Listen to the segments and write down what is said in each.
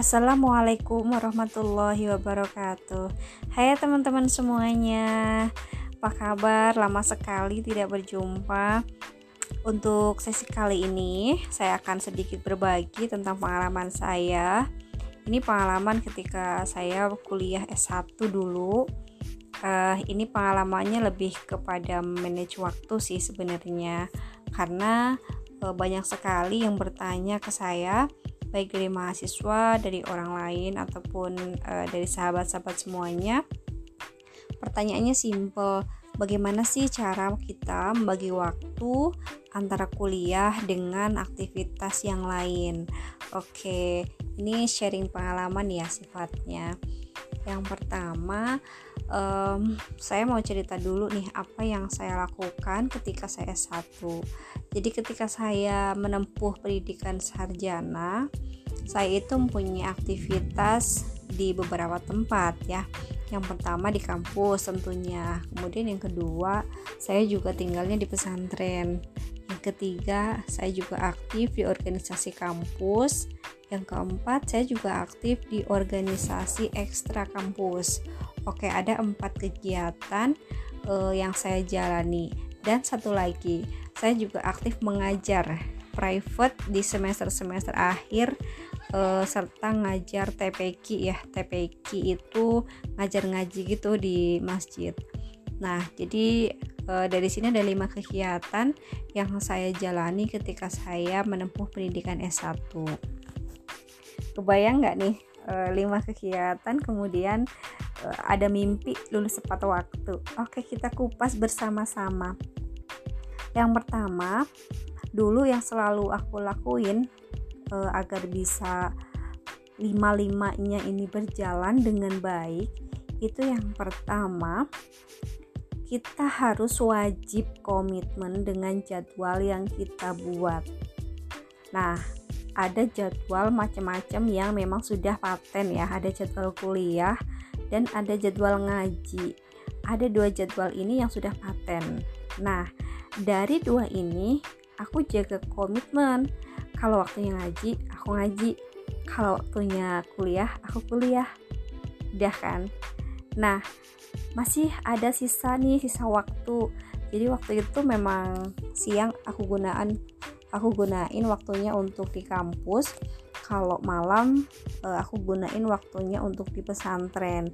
Assalamualaikum warahmatullahi wabarakatuh. Hai teman-teman semuanya. Apa kabar? Lama sekali tidak berjumpa. Untuk sesi kali ini Saya akan sedikit berbagi tentang pengalaman saya. Ini pengalaman ketika saya kuliah S1 dulu. Uh, Ini pengalamannya lebih kepada manage waktu sih sebenarnya. Karena uh, banyak sekali yang bertanya ke saya baik dari mahasiswa, dari orang lain ataupun uh, dari sahabat-sahabat semuanya. Pertanyaannya simple, bagaimana sih cara kita membagi waktu antara kuliah dengan aktivitas yang lain? Oke, ini sharing pengalaman ya sifatnya. Yang pertama, um, saya mau cerita dulu nih apa yang saya lakukan ketika saya S1. Jadi ketika saya menempuh pendidikan sarjana, saya itu mempunyai aktivitas di beberapa tempat ya. Yang pertama di kampus tentunya. Kemudian yang kedua, saya juga tinggalnya di pesantren. Yang ketiga, saya juga aktif di organisasi kampus yang keempat, saya juga aktif di organisasi ekstra kampus. Oke, ada empat kegiatan uh, yang saya jalani. Dan satu lagi, saya juga aktif mengajar private di semester-semester akhir uh, serta ngajar TPQ ya. TPQ itu ngajar ngaji gitu di masjid. Nah, jadi uh, dari sini ada lima kegiatan yang saya jalani ketika saya menempuh pendidikan S1 kebayang nggak nih uh, lima kegiatan kemudian uh, ada mimpi lulus tepat waktu. Oke kita kupas bersama-sama. Yang pertama dulu yang selalu aku lakuin uh, agar bisa lima-limanya ini berjalan dengan baik itu yang pertama kita harus wajib komitmen dengan jadwal yang kita buat. Nah ada jadwal macam-macam yang memang sudah paten ya. Ada jadwal kuliah dan ada jadwal ngaji. Ada dua jadwal ini yang sudah paten. Nah dari dua ini aku jaga komitmen. Kalau waktunya ngaji aku ngaji. Kalau waktunya kuliah aku kuliah. Udah kan? Nah masih ada sisa nih sisa waktu. Jadi waktu itu memang siang aku gunakan aku gunain waktunya untuk di kampus. Kalau malam uh, aku gunain waktunya untuk di pesantren.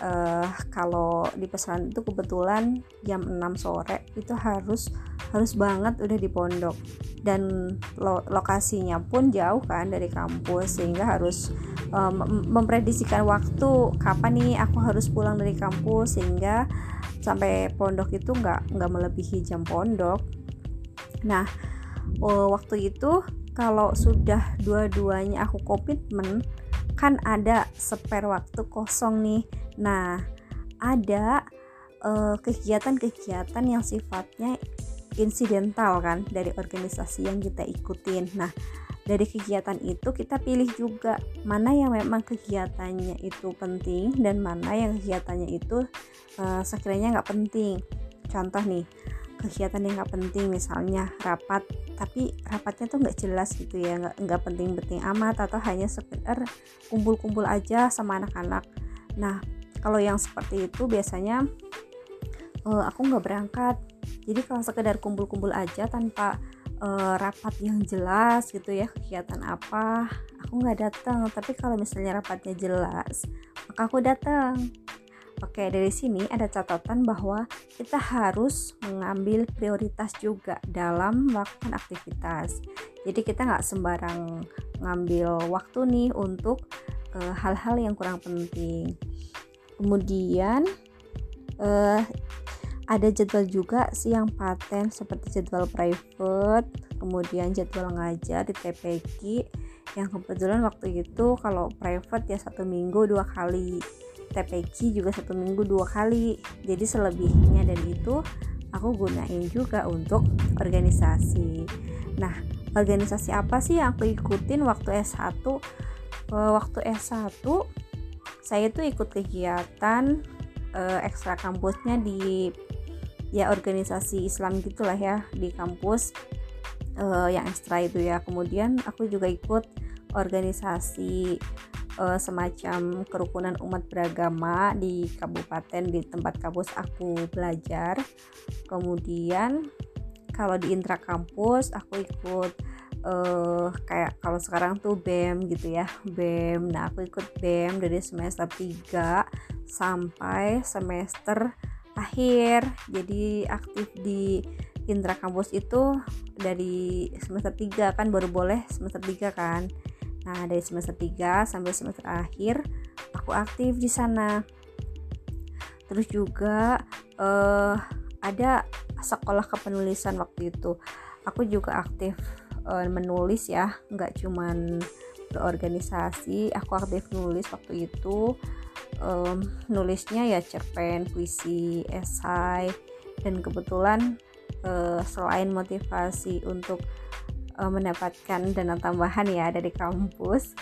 Uh, kalau di pesantren itu kebetulan jam 6 sore itu harus harus banget udah di pondok. Dan lo, lokasinya pun jauh kan dari kampus sehingga harus um, memprediksikan waktu kapan nih aku harus pulang dari kampus sehingga sampai pondok itu nggak nggak melebihi jam pondok. Nah uh, waktu itu kalau sudah dua-duanya aku komitmen kan ada spare waktu kosong nih. Nah ada kegiatan kegiatan-kegiatan yang sifatnya insidental kan dari organisasi yang kita ikutin. Nah dari kegiatan itu kita pilih juga mana yang memang kegiatannya itu penting dan mana yang kegiatannya itu uh, sekiranya nggak penting. Contoh nih kegiatan yang nggak penting misalnya rapat tapi rapatnya tuh nggak jelas gitu ya nggak penting-penting amat atau hanya sekedar kumpul-kumpul aja sama anak-anak. Nah kalau yang seperti itu biasanya uh, aku nggak berangkat. Jadi kalau sekedar kumpul-kumpul aja tanpa uh, rapat yang jelas gitu ya kegiatan apa aku nggak datang. Tapi kalau misalnya rapatnya jelas maka aku datang Oke, dari sini ada catatan bahwa kita harus mengambil prioritas juga dalam melakukan aktivitas. Jadi kita nggak sembarang ngambil waktu nih untuk eh, hal-hal uh, yang kurang penting. Kemudian uh, ada jadwal juga sih yang paten seperti jadwal private, kemudian jadwal ngajar di TPQ yang kebetulan waktu itu kalau private ya satu minggu dua kali TPQ juga satu minggu dua kali. Jadi selebihnya dari itu aku gunain juga untuk organisasi. Nah organisasi apa sih yang aku ikutin waktu S1 eh, waktu S1 saya tuh ikut kegiatan uh, ekstra kampusnya di ya organisasi Islam gitulah ya di kampus uh, yang ekstra itu ya. Kemudian aku juga ikut organisasi uh, semacam kerukunan umat beragama di kabupaten di tempat kampus aku belajar. Kemudian kalau di intra kampus aku ikut uh, kayak kalau sekarang tuh BEM gitu ya BEM. Nah aku ikut BEM dari semester 3 sampai semester akhir. Jadi aktif di intra kampus itu dari semester 3 kan baru boleh semester 3 kan nah dari semester 3 sampai semester akhir aku aktif di sana. Terus juga uh, ada sekolah kepenulisan waktu itu. Aku juga aktif uh, menulis ya nggak cuman berorganisasi. Aku aktif nulis waktu itu um, nulisnya ya cerpen puisi esai dan kebetulan uh, selain motivasi untuk uh, mendapatkan dana tambahan ya dari kampus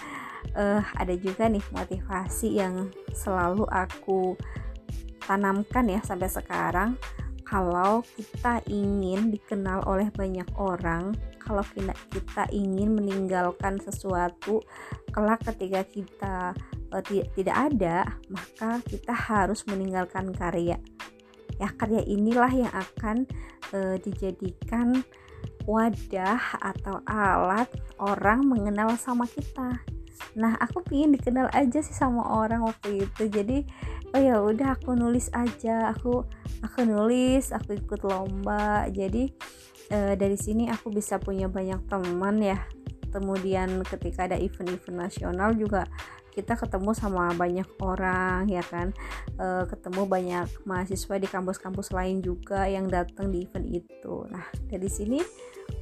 uh, ada juga nih motivasi yang selalu aku tanamkan ya sampai sekarang kalau kita ingin dikenal oleh banyak orang, kalau kita, ingin meninggalkan sesuatu, kelak ketika kita uh, tidak ada, maka kita harus meninggalkan karya. Ya, karya inilah yang akan uh, dijadikan wadah atau alat orang mengenal sama kita. Nah, aku pingin dikenal aja sih sama orang waktu itu. Jadi oh ya udah aku nulis aja aku aku nulis aku ikut lomba jadi e, dari sini aku bisa punya banyak teman ya kemudian ketika ada event-event nasional juga kita ketemu sama banyak orang ya kan? E, ketemu banyak mahasiswa di kampus-kampus lain juga yang datang di event itu. Nah dari sini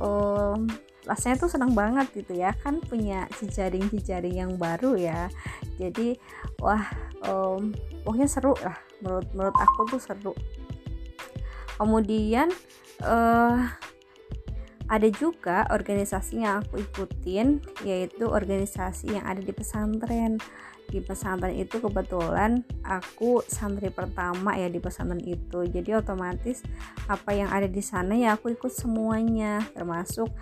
um, rasanya tuh senang banget gitu ya. Kan punya jejaring-jejaring yang baru ya. Jadi wah um, pokoknya seru lah. Menurut menurut aku tuh seru. Kemudian uh, ada juga organisasi yang aku ikutin yaitu organisasi yang ada di pesantren di pesantren itu kebetulan aku santri pertama ya di pesantren itu jadi otomatis apa yang ada di sana ya aku ikut semuanya termasuk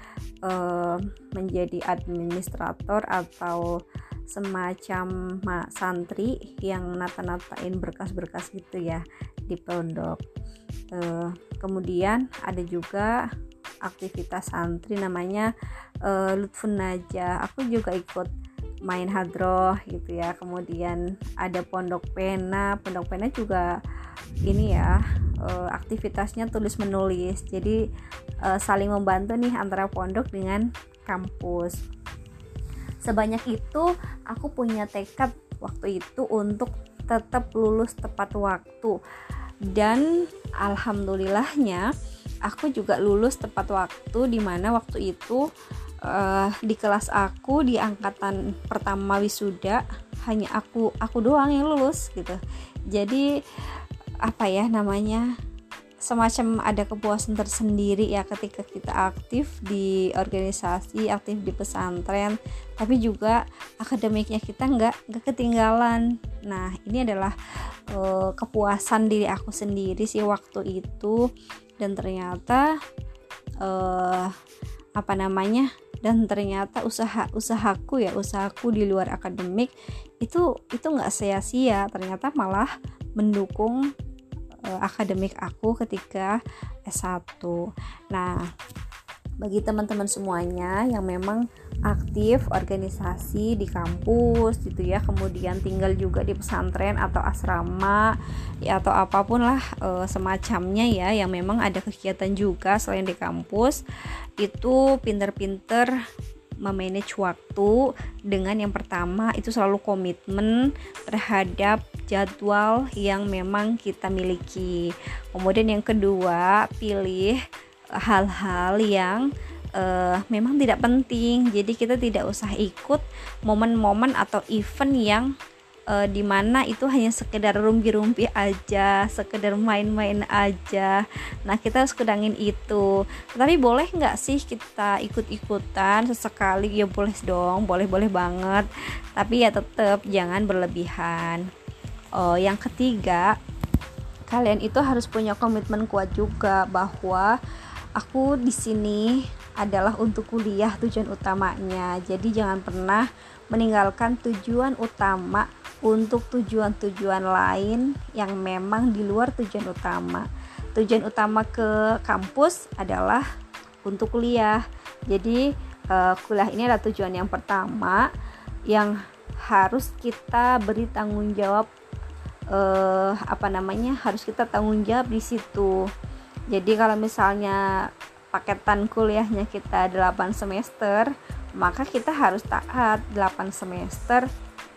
uh, menjadi administrator atau semacam santri yang nata-natain berkas-berkas gitu ya di pondok. Uh, kemudian ada juga aktivitas santri namanya uh, Lutfun Naja. Aku juga ikut main hadroh gitu ya. Kemudian ada pondok pena. Pondok pena juga ini ya uh, aktivitasnya tulis menulis. Jadi uh, saling membantu nih antara pondok dengan kampus sebanyak itu aku punya tekad waktu itu untuk tetap lulus tepat waktu dan alhamdulillahnya aku juga lulus tepat waktu di mana waktu itu uh, di kelas aku di angkatan pertama wisuda hanya aku aku doang yang lulus gitu. Jadi apa ya namanya semacam ada kepuasan tersendiri ya ketika kita aktif di organisasi, aktif di pesantren, tapi juga akademiknya kita nggak nggak ketinggalan. Nah ini adalah uh, kepuasan diri aku sendiri sih waktu itu dan ternyata uh, apa namanya dan ternyata usaha usahaku ya usahaku di luar akademik itu itu nggak sia-sia ternyata malah mendukung uh, akademik aku ketika S1. Nah, bagi teman-teman semuanya yang memang aktif organisasi di kampus gitu ya kemudian tinggal juga di pesantren atau asrama ya atau apa pun lah e, semacamnya ya yang memang ada kegiatan juga selain di kampus itu pinter-pinter memanage waktu dengan yang pertama itu selalu komitmen terhadap jadwal yang memang kita miliki. Kemudian yang kedua, pilih hal-hal yang uh, memang tidak penting. Jadi kita tidak usah ikut momen-momen atau event yang uh, di mana itu hanya sekedar rumpi-rumpi aja, sekedar main-main aja. Nah kita harus kudangin itu. Tapi boleh nggak sih kita ikut-ikutan sesekali? Ya boleh dong, boleh-boleh banget. Tapi ya tetap jangan berlebihan. Oh, yang ketiga, kalian itu harus punya komitmen kuat juga bahwa aku di sini adalah untuk kuliah tujuan utamanya. Jadi jangan pernah meninggalkan tujuan utama untuk tujuan-tujuan lain yang memang di luar tujuan utama. Tujuan utama ke kampus adalah untuk kuliah. Jadi uh, kuliah ini adalah tujuan yang pertama yang harus kita beri tanggung jawab uh, apa namanya harus kita tanggung jawab di situ. Jadi kalau misalnya paketan kuliahnya kita 8 semester, maka kita harus taat 8 semester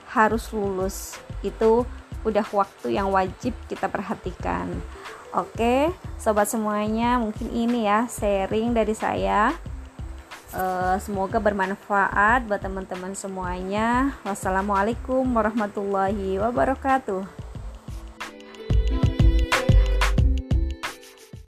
harus lulus. Itu udah waktu yang wajib kita perhatikan. Oke, sobat semuanya, mungkin ini ya sharing dari saya. Uh, semoga bermanfaat buat teman-teman semuanya. Wassalamualaikum warahmatullahi wabarakatuh.